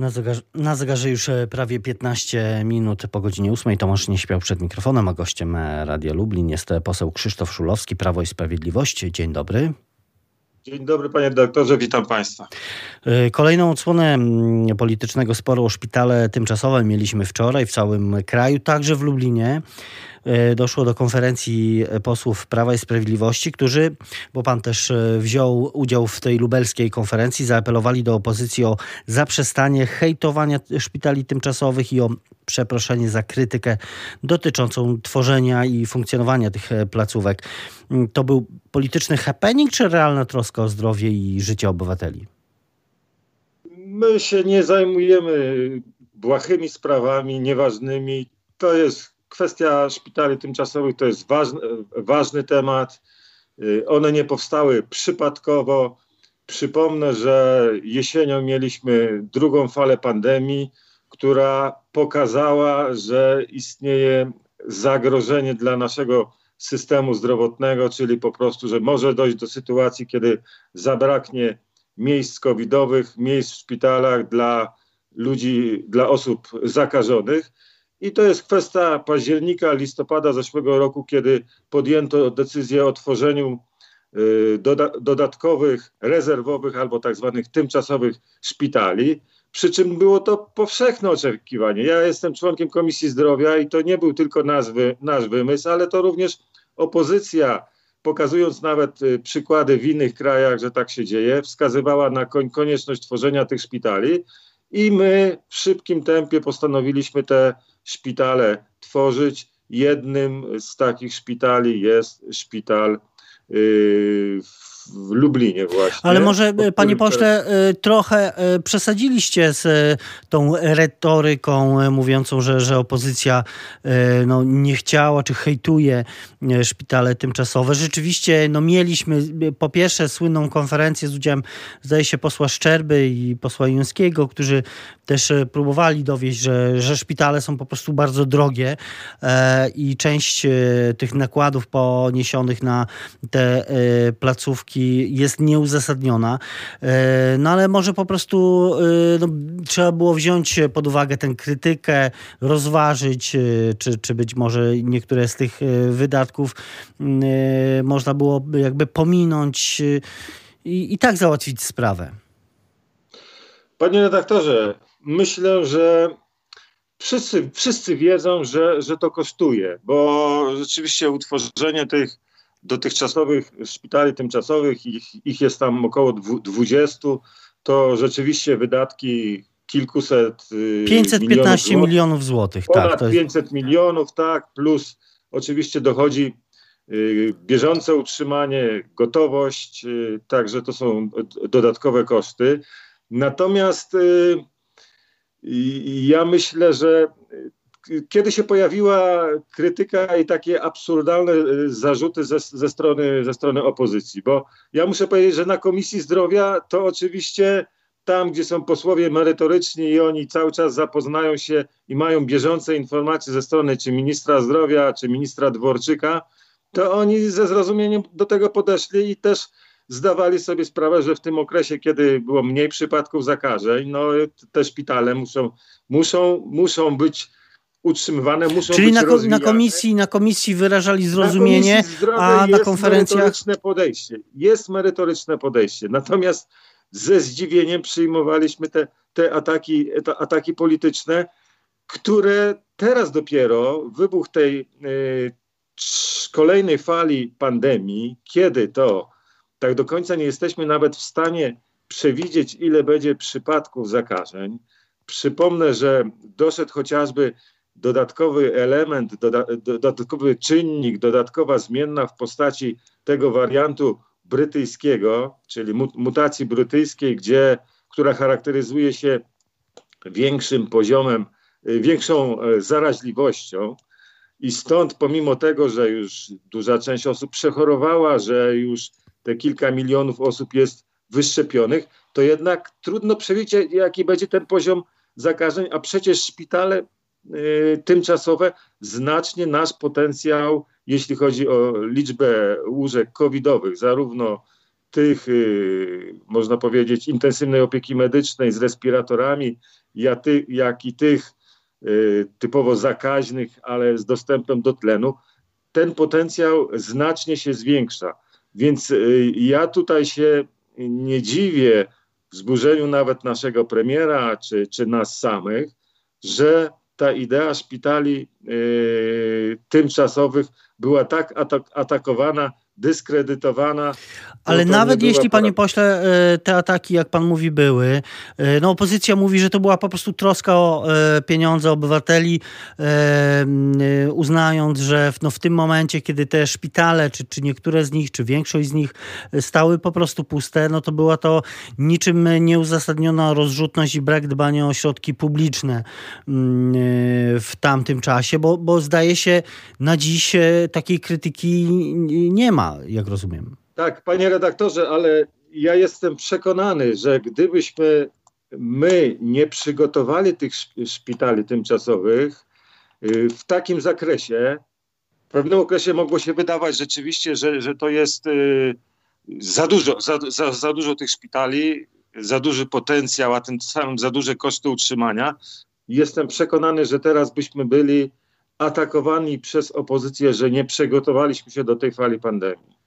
Na zegarze, na zegarze, już e, prawie 15 minut po godzinie 8. Tomasz nie śpiał przed mikrofonem, a gościem e, Radia Lublin jest poseł Krzysztof Szulowski, Prawo i Sprawiedliwość. Dzień dobry. Dzień dobry panie doktorze, witam państwa. E, kolejną odsłonę politycznego sporu o szpitale tymczasowe mieliśmy wczoraj w całym kraju, także w Lublinie. E, doszło do konferencji posłów Prawa i Sprawiedliwości, którzy, bo pan też e, wziął udział w tej lubelskiej konferencji, zaapelowali do opozycji o zaprzestanie hejtowania szpitali tymczasowych i o przeproszenie za krytykę dotyczącą tworzenia i funkcjonowania tych e, placówek. Mm, to był polityczny happening, czy realna troska o zdrowie i życie obywateli? My się nie zajmujemy błahymi sprawami, nieważnymi. To jest kwestia szpitali tymczasowych to jest ważny, ważny temat. Y, one nie powstały przypadkowo. Przypomnę, że jesienią mieliśmy drugą falę pandemii, która pokazała, że istnieje zagrożenie dla naszego systemu zdrowotnego, czyli po prostu, że może dojść do sytuacji, kiedy zabraknie miejsc covidowych, miejsc w szpitalach dla ludzi, dla osób zakażonych. I to jest kwestia października, listopada zeszłego roku, kiedy podjęto decyzję o tworzeniu y, doda dodatkowych, rezerwowych albo tak zwanych tymczasowych szpitali. Przy czym było to powszechne oczekiwanie. Ja jestem członkiem Komisji Zdrowia i to nie był tylko nasz, wy, nasz wymysł, ale to również opozycja, pokazując nawet y, przykłady w innych krajach, że tak się dzieje, wskazywała na konieczność tworzenia tych szpitali. I my w szybkim tempie postanowiliśmy te szpitale tworzyć. Jednym z takich szpitali jest szpital yy, w Lublinie właśnie. Ale może, panie pośle, y, trochę y, przesadziliście z y, tą retoryką mówiącą, że, że opozycja no, nie chciała czy hejtuje szpitale tymczasowe. Rzeczywiście no, mieliśmy po pierwsze słynną konferencję z udziałem, zdaje się, posła Szczerby i posła Juńskiego, którzy też próbowali dowieść, że, że szpitale są po prostu bardzo drogie e, i część tych nakładów poniesionych na te placówki jest nieuzasadniona. E, no ale może po prostu e, no, trzeba było wziąć pod uwagę tę krytykę, rozważyć, e, czy, czy być może niektóre z tych wydatków można było jakby pominąć i, i tak załatwić sprawę. Panie redaktorze, myślę, że wszyscy, wszyscy wiedzą, że, że to kosztuje, bo rzeczywiście utworzenie tych dotychczasowych szpitali tymczasowych, ich, ich jest tam około 20, to rzeczywiście wydatki kilkuset 515 milionów, milionów złotych. Ponad tak, jest... 500 milionów, tak, plus oczywiście dochodzi y, bieżące utrzymanie, gotowość, y, także to są dodatkowe koszty. Natomiast y, ja myślę, że kiedy się pojawiła krytyka i takie absurdalne y, zarzuty ze, ze, strony, ze strony opozycji, bo ja muszę powiedzieć, że na Komisji Zdrowia to oczywiście tam, gdzie są posłowie merytoryczni i oni cały czas zapoznają się i mają bieżące informacje ze strony czy ministra zdrowia, czy ministra Dworczyka, to oni ze zrozumieniem do tego podeszli i też zdawali sobie sprawę, że w tym okresie, kiedy było mniej przypadków zakażeń, no te szpitale muszą, muszą, muszą być utrzymywane, muszą Czyli być na, rozwijane. na komisji, na komisji wyrażali zrozumienie, na komisji a na konferencjach... merytoryczne podejście. Jest merytoryczne podejście. Natomiast ze zdziwieniem przyjmowaliśmy te, te, ataki, te ataki polityczne, które teraz dopiero, wybuch tej y, kolejnej fali pandemii, kiedy to tak do końca nie jesteśmy nawet w stanie przewidzieć, ile będzie przypadków zakażeń. Przypomnę, że doszedł chociażby dodatkowy element, doda, dodatkowy czynnik, dodatkowa zmienna w postaci tego wariantu brytyjskiego, czyli mutacji brytyjskiej, gdzie, która charakteryzuje się większym poziomem, y, większą e, zaraźliwością. I stąd, pomimo tego, że już duża część osób przechorowała, że już te kilka milionów osób jest wyszczepionych, to jednak trudno przewidzieć, jaki będzie ten poziom zakażeń, a przecież szpitale Y, tymczasowe znacznie nasz potencjał, jeśli chodzi o liczbę łóżek covidowych, zarówno tych, można powiedzieć, intensywnej opieki medycznej z respiratorami, jak i tych typowo zakaźnych, ale z dostępem do tlenu, ten potencjał znacznie się zwiększa. Więc ja tutaj się nie dziwię wzburzeniu nawet naszego premiera czy, czy nas samych, że ta idea szpitali yy, tymczasowych była tak atak atakowana dyskredytowana. Ale nawet jeśli, panie pośle, e, te ataki, jak pan mówi, były, e, no opozycja mówi, że to była po prostu troska o e, pieniądze obywateli, uznając, że w, no w tym momencie, kiedy te szpitale, czy, czy niektóre z nich, czy większość z nich stały po prostu puste, no to była to niczym nieuzasadniona rozrzutność i brak dbania o środki publiczne w tamtym czasie, bo, bo zdaje się na dziś takiej krytyki nie ma jak rozumiem. Tak, panie redaktorze, ale ja jestem przekonany, że gdybyśmy my nie przygotowali tych szpitali tymczasowych y, w takim zakresie, w pewnym okresie mogło się wydawać rzeczywiście, że, że to jest y, za dużo, za, za, za dużo tych szpitali, za duży potencjał, a tym samym za duże koszty utrzymania. Jestem przekonany, że teraz byśmy byli atakowani przez opozycję, że nie przygotowaliśmy się do tej fali pandemii.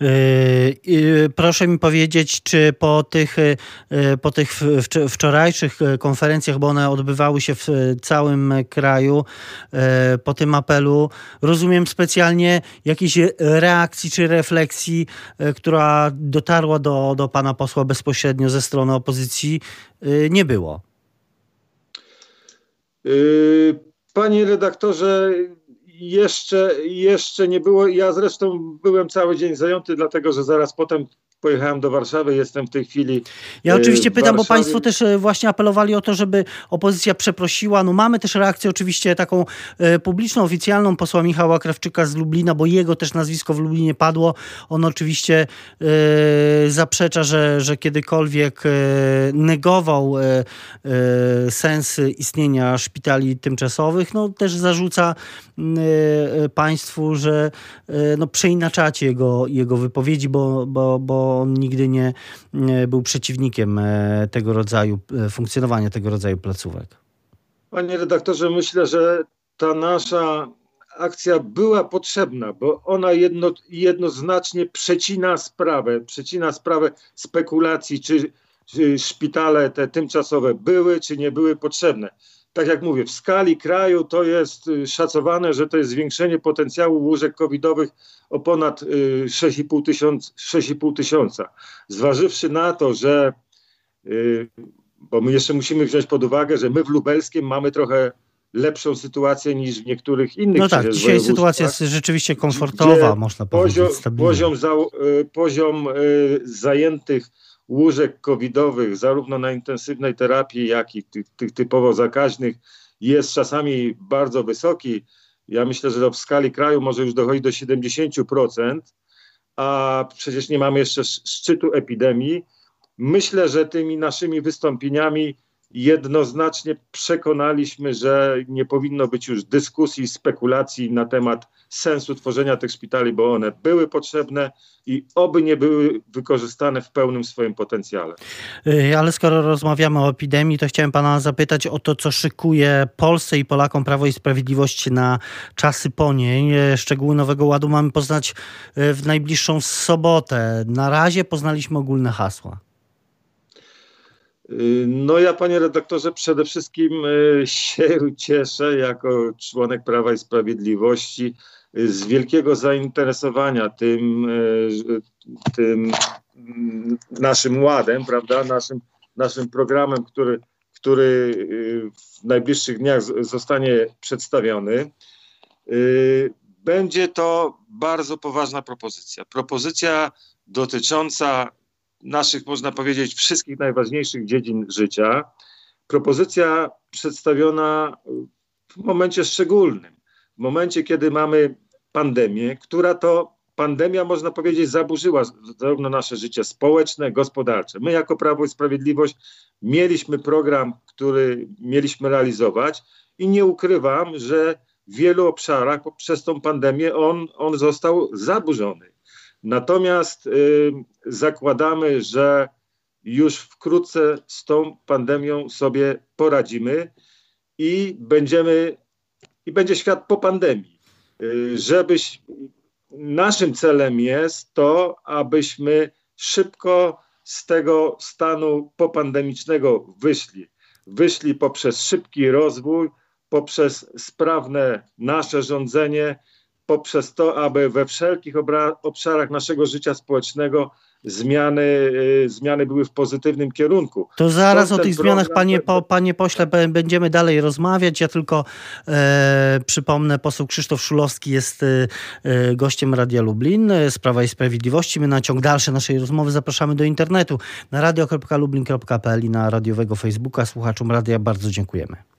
Yy, proszę mi powiedzieć, czy po tych, yy, po tych wczorajszych konferencjach, bo one odbywały się w całym kraju, yy, po tym apelu, rozumiem specjalnie jakiejś reakcji czy refleksji, która dotarła do, do pana posła bezpośrednio ze strony opozycji, nie było. Panie redaktorze, jeszcze, jeszcze nie było. Ja zresztą byłem cały dzień zajęty, dlatego że zaraz potem pojechałem do Warszawy, jestem w tej chwili. Ja oczywiście pytam, bo Państwo też e, właśnie apelowali o to, żeby opozycja przeprosiła. No mamy też reakcję oczywiście taką e, publiczną, oficjalną posła Michała Krawczyka z Lublina, bo jego też nazwisko w Lublinie padło. On oczywiście e, zaprzecza, że, że kiedykolwiek e, negował e, e, sens istnienia szpitali tymczasowych. No też zarzuca państwu, że no, przeinaczacie jego, jego wypowiedzi, bo, bo, bo on nigdy nie był przeciwnikiem e, tego rodzaju, e, funkcjonowania tego rodzaju placówek. Panie redaktorze, myślę, że ta nasza akcja była potrzebna, bo ona jedno, jednoznacznie przecina sprawę, przecina sprawę spekulacji, czy, czy szpitale te tymczasowe były, czy nie były potrzebne tak jak mówię, w skali kraju to jest y, szacowane, że to jest zwiększenie potencjału łóżek covidowych o ponad 6,5 y, tysiąca, 6,5 tysiąca. Zważywszy na to, że, y, bo my jeszcze musimy wziąć pod uwagę, że my w Lubelskim mamy trochę lepszą sytuację niż w niektórych innych No tak, dzisiaj sytuacja jest rzeczywiście komfortowa, można powiedzieć. Poziom, poziom, za, poziom zajętych łóżek covidowych, zarówno na intensywnej terapii, jak i tych, tych typowo zakaźnych, jest czasami bardzo wysoki. Ja myślę, że w skali kraju może już dochodzić do 70%, a przecież nie mamy jeszcze szczytu epidemii. Myślę, że tymi naszymi wystąpieniami jednoznacznie przekonaliśmy, że nie powinno być już dyskusji, spekulacji na temat sensu tworzenia tych szpitali, bo one były potrzebne i oby nie były wykorzystane w pełnym swoim potencjale. Y, ale skoro rozmawiamy o epidemii, to chciałem pana zapytać o to, co szykuje Polsce i Polakom Prawo i Sprawiedliwość na czasy po niej. Y, szczegóły Nowego Ładu mamy poznać y, w najbliższą sobotę. Na razie poznaliśmy ogólne hasła. No ja, panie redaktorze, przede wszystkim się cieszę jako członek Prawa i Sprawiedliwości, z wielkiego zainteresowania tym, e, tym naszym ładem, prawda, naszym, naszym programem, który, który e, w najbliższych dniach zostanie przedstawiony. E, będzie to bardzo poważna propozycja. Propozycja dotycząca naszych, można powiedzieć, wszystkich najważniejszych dziedzin życia. Propozycja przedstawiona w momencie szczególnym w momencie, kiedy mamy pandemię, która to pandemia, można powiedzieć, zaburzyła zarówno nasze życie społeczne, gospodarcze. My, jako Prawo i Sprawiedliwość, mieliśmy program, który mieliśmy realizować i nie ukrywam, że w wielu obszarach przez tą pandemię on, on został zaburzony. Natomiast y, zakładamy, że już wkrótce z tą pandemią sobie poradzimy i będziemy, i będzie świat po pandemii. Y, żebyś, naszym celem jest to, abyśmy szybko z tego stanu popandemicznego wyszli. Wyszli poprzez szybki rozwój, poprzez sprawne nasze rządzenie, poprzez to, aby we wszelkich obszarach naszego życia społecznego zmiany, y, zmiany były w pozytywnym kierunku. To zaraz o tych zmianach, panie, po, panie pośle, będziemy dalej rozmawiać. Ja tylko e, przypomnę, poseł Krzysztof Szulowski jest e, gościem Radia Lublin z Prawa i Sprawiedliwości. My na ciąg dalszy naszej rozmowy zapraszamy do internetu na radio.lublin.pl i na radiowego Facebooka. Słuchaczom radia bardzo dziękujemy.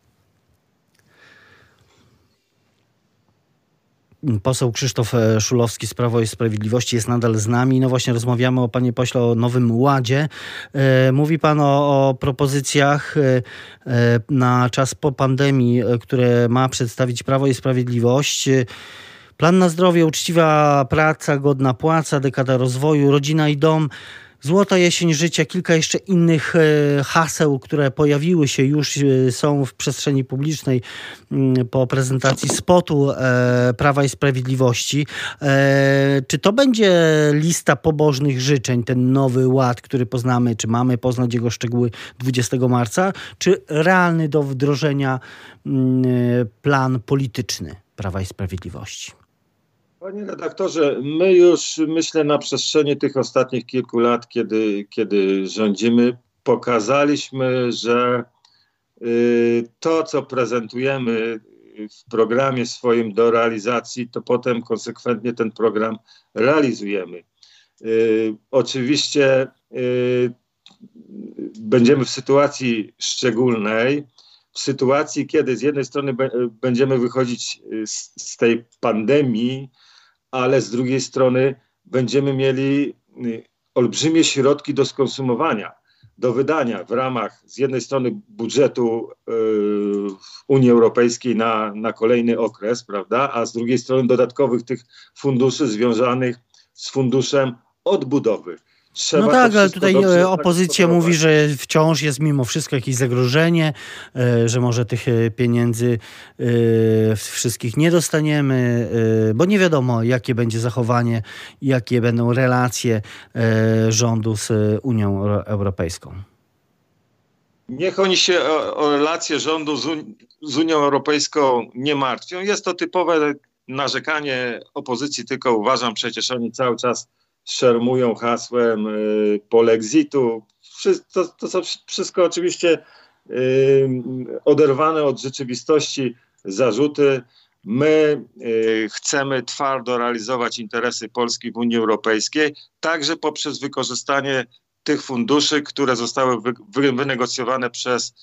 Poseł Krzysztof e, Szulowski z Prawo i Sprawiedliwości jest nadal z nami. No właśnie rozmawiamy o panie pośle o Nowym Ładzie. E, mówi pan o, o propozycjach e, na czas po pandemii, które ma przedstawić Prawo i Sprawiedliwość. Plan na zdrowie, uczciwa praca, godna płaca, dekada rozwoju, rodzina i dom. Złota jesień życia, kilka jeszcze innych e, haseł, które pojawiły się już, e, są w przestrzeni publicznej mm, po prezentacji spotu e, Prawa i Sprawiedliwości. Czy to będzie lista pobożnych życzeń, ten nowy ład, który poznamy, czy mamy poznać jego szczegóły 20 marca, czy realny do wdrożenia mm, plan polityczny Prawa i Sprawiedliwości? Panie redaktorze, my już myślę na przestrzeni tych ostatnich kilku lat, kiedy, kiedy rządzimy, pokazaliśmy, że y, to, co prezentujemy w programie swoim do realizacji, to potem konsekwentnie ten program realizujemy. Y, oczywiście y, będziemy w sytuacji szczególnej, w sytuacji, kiedy z jednej strony będziemy wychodzić z, z tej pandemii, ale z drugiej strony będziemy mieli y, olbrzymie środki do skonsumowania, do wydania w ramach z jednej strony budżetu y, Unii Europejskiej na, na kolejny okres, prawda, a z drugiej strony dodatkowych tych funduszy związanych z funduszem odbudowy. Trzeba no tak, ale tutaj e, opozycja mówi, że wciąż jest mimo wszystko jakieś zagrożenie, e, że może tych e, pieniędzy wszystkich nie dostaniemy, bo nie wiadomo, jakie będzie zachowanie, jakie będą relacje rządu z Unią Europejską. Niech oni się o, o relacje rządu z, z Unią Europejską nie martwią. Jest to typowe narzekanie opozycji, tylko uważam, przecież oni cały czas szermują hasłem y, polexitu. To, to są wszystko oczywiście y, oderwane od rzeczywistości zarzuty. My y, chcemy twardo realizować interesy Polski w Unii Europejskiej, także poprzez wykorzystanie tych funduszy, które zostały wynegocjowane przez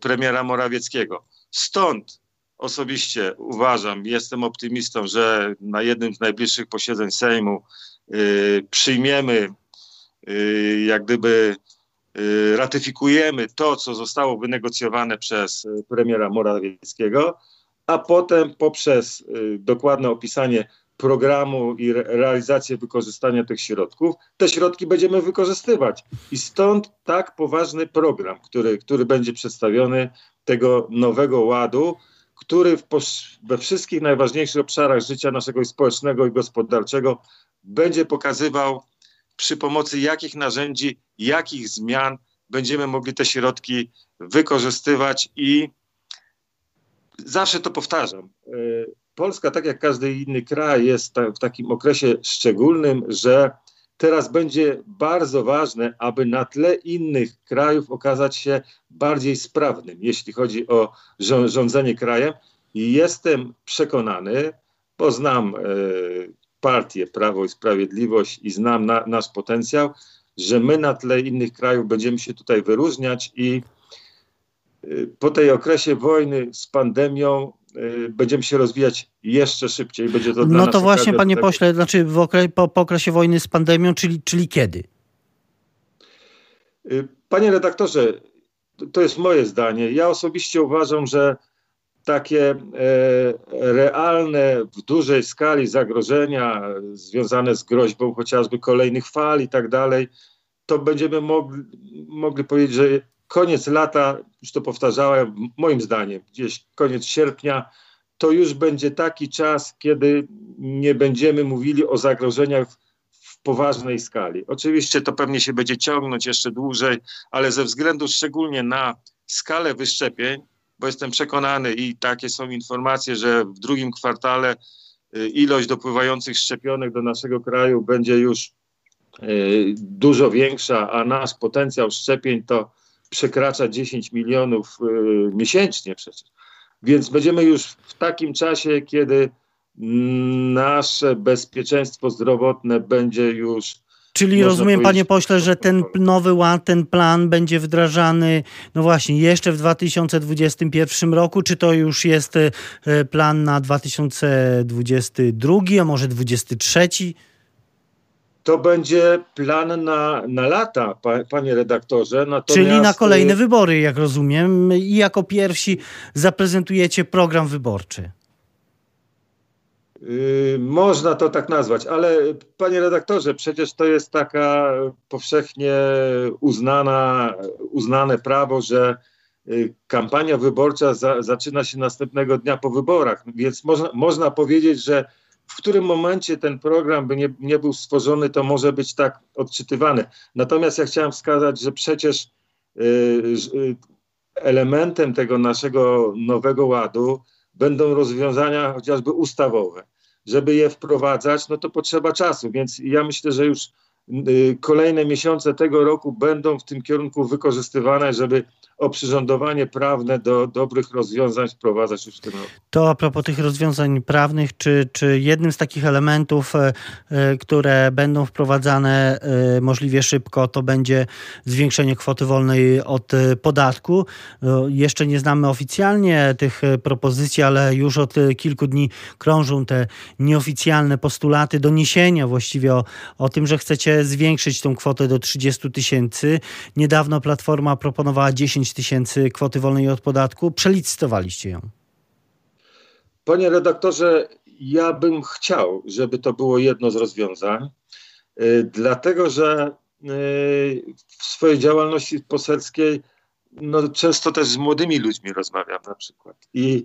premiera Morawieckiego. Stąd osobiście uważam, jestem optymistą, że na jednym z najbliższych posiedzeń Sejmu przyjmiemy, y, jak gdyby y, ratyfikujemy to, co zostało wynegocjowane przez premiera Morawieckiego, a potem poprzez dokładne opisanie programu i realizację wykorzystania tych środków, te środki będziemy wykorzystywać. I stąd tak poważny program, który, który będzie przedstawiony tego nowego ładu, który we wszystkich najważniejszych obszarach życia naszego społecznego i gospodarczego będzie pokazywał przy pomocy jakich narzędzi, jakich zmian będziemy mogli te środki wykorzystywać i zawsze to powtarzam. E, Polska, tak jak każdy inny kraj, jest w takim okresie szczególnym, że teraz będzie bardzo ważne, aby na tle innych krajów okazać się bardziej sprawnym, jeśli chodzi o rządzenie krajem. I jestem przekonany, bo znam e, partię Prawo i Sprawiedliwość i znam na, nasz potencjał, że my na tle innych krajów będziemy się tutaj wyróżniać i y, po tej okresie wojny z pandemią y, będziemy się rozwijać jeszcze szybciej. Będzie to no to właśnie, panie pośle, znaczy okre po, po, okresie wojny z pandemią, czyli, czyli kiedy? Y, panie redaktorze, to jest moje zdanie. Ja osobiście uważam, że takie e, realne, w dużej skali zagrożenia związane z groźbą chociażby kolejnych fal i tak dalej, to będziemy mogli, mogli powiedzieć, że koniec lata, już to powtarzałem, moim zdaniem, gdzieś koniec sierpnia, to już będzie taki czas, kiedy nie będziemy mówili o zagrożeniach w poważnej skali. Oczywiście to pewnie się będzie ciągnąć jeszcze dłużej, ale ze względu szczególnie na skalę wyszczepień, bo jestem przekonany i takie są informacje, że w drugim kwartale y, ilość dopływających szczepionek do naszego kraju będzie już y, dużo większa, a nasz potencjał szczepień to przekracza 10 milionów y, miesięcznie przecież. Więc będziemy już w takim czasie, kiedy nasze bezpieczeństwo zdrowotne będzie już Czyli rozumiem, panie pośle, że ten nowy ład, ten plan będzie wdrażany, no właśnie, jeszcze w 2021 roku, czy to już jest e, plan na 2022, a może 2023? To będzie plan na, na lata, panie redaktorze. Natomiast... Czyli na kolejne e, wybory, jak rozumiem, i jako pierwsi zaprezentujecie program wyborczy. Yy, można to tak nazwać, ale panie redaktorze, przecież to jest taka powszechnie uznana, uznane prawo, że yy, kampania wyborcza za, zaczyna się następnego dnia po wyborach, więc można, można powiedzieć, że w którym momencie ten program by nie, nie był stworzony, to może być tak odczytywany. Natomiast ja chciałem wskazać, że przecież yy, elementem tego naszego nowego ładu będą rozwiązania chociażby ustawowe żeby je wprowadzać, no to potrzeba czasu, więc ja myślę, że już kolejne miesiące tego roku będą w tym kierunku wykorzystywane, żeby oprzyrządowanie prawne do dobrych rozwiązań wprowadzać już w tym roku. To a propos tych rozwiązań prawnych, czy, czy jednym z takich elementów, e, e, które będą wprowadzane e, możliwie szybko, to będzie zwiększenie kwoty wolnej od podatku. Jeszcze nie znamy oficjalnie tych propozycji, ale już od kilku dni krążą te nieoficjalne postulaty, doniesienia właściwie o, o tym, że chcecie zwiększyć tą kwotę do 30 tysięcy. Niedawno Platforma proponowała 10 tysięcy kwoty wolnej od podatku. Przelicytowaliście ją. Panie redaktorze, ja bym chciał, żeby to było jedno z rozwiązań, y, dlatego że y, w swojej działalności poselskiej no, często też z młodymi ludźmi rozmawiam na przykład. I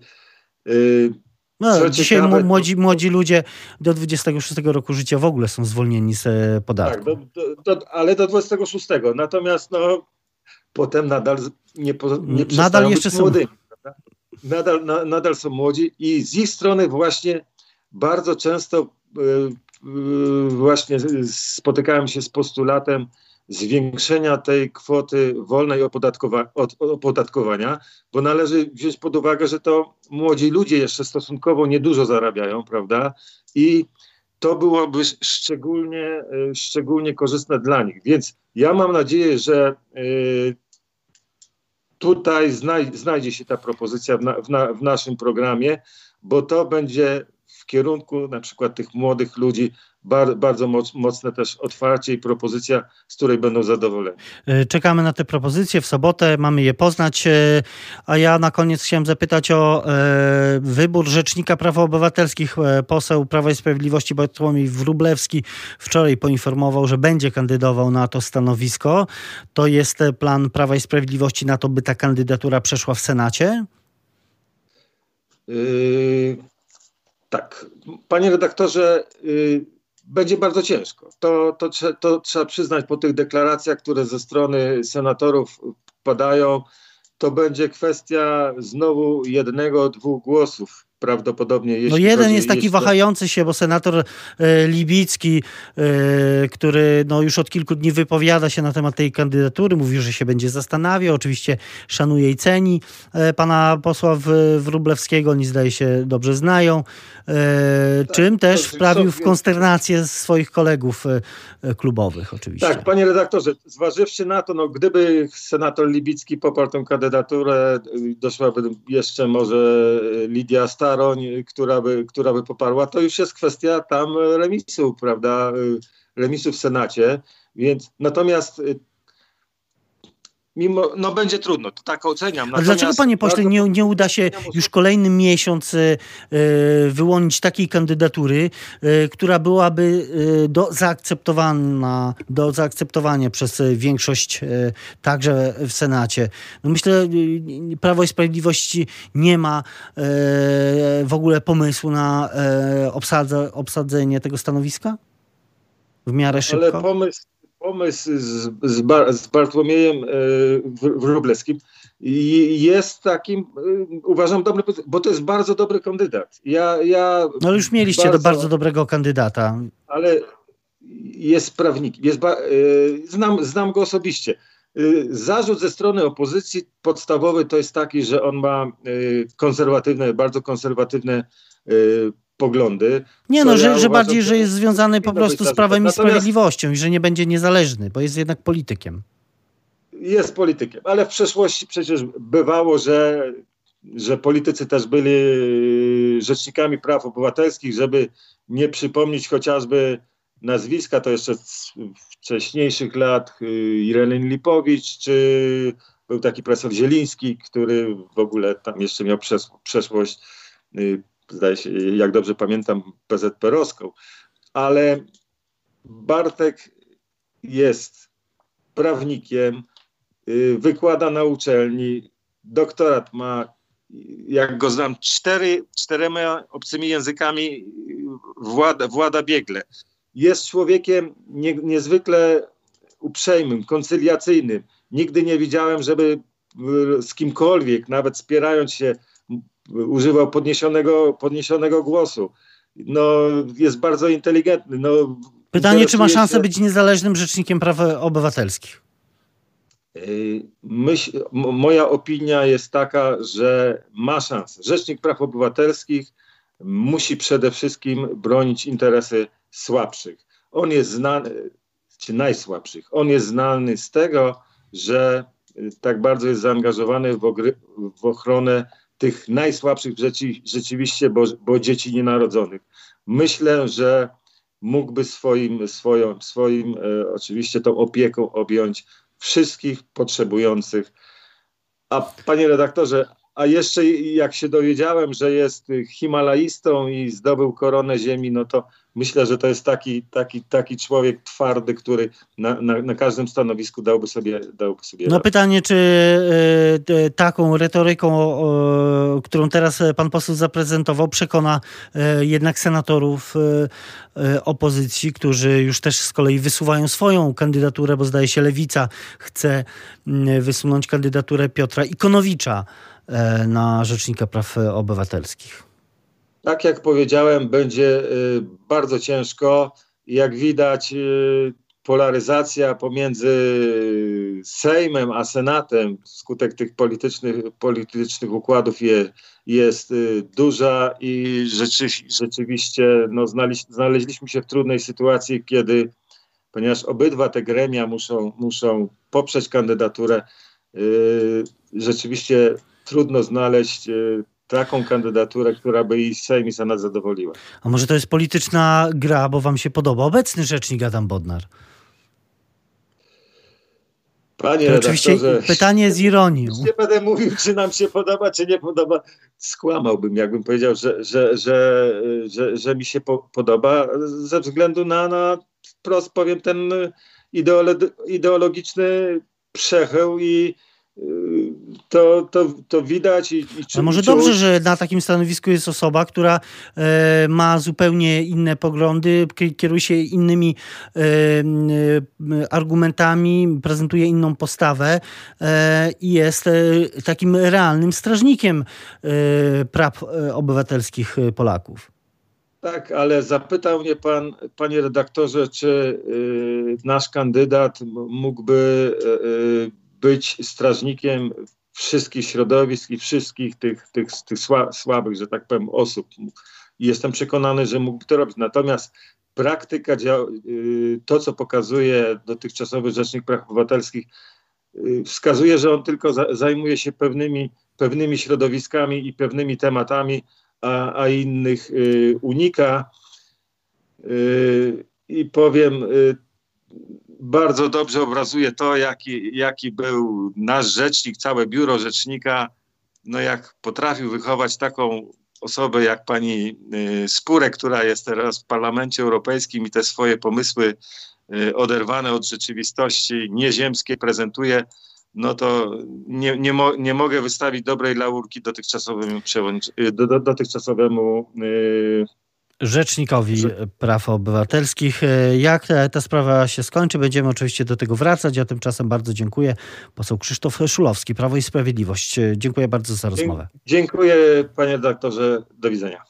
y, no, dzisiaj ciekawe, młodzi, młodzi ludzie do 26 roku życia w ogóle są zwolnieni z e, podatku. Tak, do, do, ale do 26. Natomiast no, potem nadal nie, nie nadal jeszcze młodymi. Są. Nadal, na, nadal są młodzi i z ich strony właśnie bardzo często yy, właśnie spotykałem się z postulatem zwiększenia tej kwoty wolnej opodatkowa od, opodatkowania, bo należy wziąć pod uwagę, że to młodzi ludzie jeszcze stosunkowo niedużo zarabiają, prawda? I to byłoby szczególnie, e, szczególnie korzystne dla nich. Więc ja mam nadzieję, że e, tutaj znajdzie się ta propozycja w, na, w, na, w naszym programie, bo to będzie w kierunku na przykład tych młodych ludzi bar, bardzo moc, mocne też otwarcie i propozycja, z której będą zadowoleni. E, czekamy na te propozycje w sobotę, mamy je poznać, e, a ja na koniec chciałem zapytać o e, wybór Rzecznika Praw Obywatelskich. Poseł Prawa i Sprawiedliwości Bartłomiej Wrublewski wczoraj poinformował, że będzie kandydował na to stanowisko. To jest plan Prawa i Sprawiedliwości na to, by ta kandydatura przeszła w Senacie? Yy, tak. Panie redaktorze, yy, będzie bardzo ciężko. To, to, to trzeba przyznać po tych deklaracjach, które ze strony senatorów padają. To będzie kwestia znowu jednego, dwóch głosów prawdopodobnie. no jeden jest taki jeszcze... wahający się, bo senator e, Libicki, e, który no, już od kilku dni wypowiada się na temat tej kandydatury, mówi, że się będzie zastanawiał, oczywiście szanuje i ceni e, pana posła Wróblewskiego, oni zdaje się dobrze znają, tak, czym też wprawił w konsternację swoich kolegów klubowych oczywiście. Tak, panie redaktorze, zważywszy na to, no, gdyby senator Libicki poparł tę kandydaturę, doszłaby jeszcze może Lidia Star Staroń, która by, która by poparła, to już jest kwestia tam remisu, prawda, remisu w Senacie. Więc natomiast y, mimo, no będzie trudno, to tak oceniam. A dlaczego panie pośle nie, nie uda się już kolejny miesiąc y, wyłonić takiej kandydatury, y, która byłaby do zaakceptowana, do zaakceptowania przez większość także w Senacie? No myślę, Prawo i Sprawiedliwość nie ma w ogóle pomysłu na obsadze, obsadzenie tego stanowiska? W miarę szybko? Ale pomysł, pomysł z, z, Bar, z Bartłomiejem e, Wróblewskim jest takim, e, uważam, dobry, bo to jest bardzo dobry kandydat. Ja, ja no już mieliście bardzo, do bardzo dobrego kandydata. Ale jest prawnik, jest, e, znam, znam go osobiście. Zarzut ze strony opozycji podstawowy to jest taki, że on ma konserwatywne, bardzo konserwatywne poglądy. Nie no, że, ja że bardziej, że jest związany po prostu z prawem i sprawiedliwością i że nie będzie niezależny, bo jest jednak politykiem. Jest politykiem, ale w przeszłości przecież bywało, że, że politycy też byli rzecznikami praw obywatelskich, żeby nie przypomnieć chociażby nazwiska, to jeszcze z wcześniejszych lat y, Ireny Lipowicz, czy był taki profesor Zieliński, który w ogóle tam jeszcze miał przeszłość y, zdaje się, jak dobrze pamiętam, PZP-owską, ale Bartek jest prawnikiem, y, wykłada na uczelni, doktorat ma, jak go znam, cztery, czterema obcymi językami włada, włada biegle. Jest człowiekiem nie, niezwykle uprzejmym, koncyliacyjnym. Nigdy nie widziałem, żeby z kimkolwiek, nawet spierając się, używał podniesionego, podniesionego głosu. No, jest bardzo inteligentny. No, Pytanie, czy ma szansę się... być niezależnym rzecznikiem praw obywatelskich? Yy, myśl, moja opinia jest taka, że ma szansę. Rzecznik Praw Obywatelskich musi przede wszystkim bronić interesy słabszych. On jest znany, czy najsłabszych. On jest znany z tego, że tak bardzo jest zaangażowany w, w ochronę tych najsłabszych rzeczy, rzeczywiście, bo, bo dzieci nienarodzonych. Myślę, że mógłby swoim, swoją, swoim e, oczywiście tą opieką objąć wszystkich potrzebujących. A panie redaktorze, a jeszcze jak się dowiedziałem, że jest Himalajistą i zdobył koronę ziemi, no to myślę, że to jest taki, taki, taki człowiek twardy, który na, na, na każdym stanowisku dałby sobie, dałby sobie No pytanie, czy y, taką retoryką, y, którą teraz pan poseł zaprezentował, przekona y, jednak senatorów opozycji, którzy już też z kolei wysuwają swoją kandydaturę, bo zdaje się Lewica chce wysunąć kandydaturę Piotra Ikonowicza na Rzecznika Praw Obywatelskich. Tak jak powiedziałem, będzie y, bardzo ciężko. Jak widać, y, polaryzacja pomiędzy Sejmem a Senatem wskutek tych politycznych, politycznych układów je, jest duża i rzeczy, rzeczywiście no, znaleźliśmy się w trudnej sytuacji, kiedy, ponieważ obydwa te gremia muszą, muszą poprzeć kandydaturę, rzeczywiście trudno znaleźć taką kandydaturę, która by i Sejm i Senat zadowoliła. A może to jest polityczna gra, bo wam się podoba obecny rzecznik Adam Bodnar? Panie to oczywiście pytanie z ironią. Nie będę mówił, czy nam się podoba, czy nie podoba. Skłamałbym, jakbym powiedział, że, że, że, że, mi się po, podoba ze względu na, na wprost powiem, ten ideologiczny przechył i, to, to, to widać. I, i A może dobrze, że na takim stanowisku jest osoba, która e, ma zupełnie inne poglądy, kieruje się innymi e, e, argumentami, prezentuje inną postawę e, i jest e, takim realnym strażnikiem e, praw obywatelskich Polaków. Tak, ale zapytał mnie pan, panie redaktorze, czy nasz kandydat mógłby być strażnikiem wszystkich środowisk i wszystkich tych, tych, tych słabych, że tak powiem, osób. I jestem przekonany, że mógłby to robić. Natomiast praktyka, y, to co pokazuje dotychczasowy Rzecznik Praw Obywatelskich, y, wskazuje, że on tylko zajmuje się pewnymi, pewnymi środowiskami i pewnymi tematami, a, a innych y, unika. I powiem, bardzo dobrze obrazuje to, jaki, jaki był nasz rzecznik, całe biuro rzecznika, no jak potrafił wychować taką osobę jak pani y, Spurek, która jest teraz w Parlamencie Europejskim i te swoje pomysły y, oderwane od rzeczywistości, nieziemskie prezentuje, no to nie, nie, mo, nie mogę wystawić dobrej laurki dotychczasowemu, y, do, do, dotychczasowemu yy, Rzecznikowi Praw Obywatelskich. Jak ta sprawa się skończy, będziemy oczywiście do tego wracać, a tymczasem bardzo dziękuję. Poseł Krzysztof Szulowski, Prawo i Sprawiedliwość. Dziękuję bardzo za rozmowę. Dziękuję panie doktorze. Do widzenia.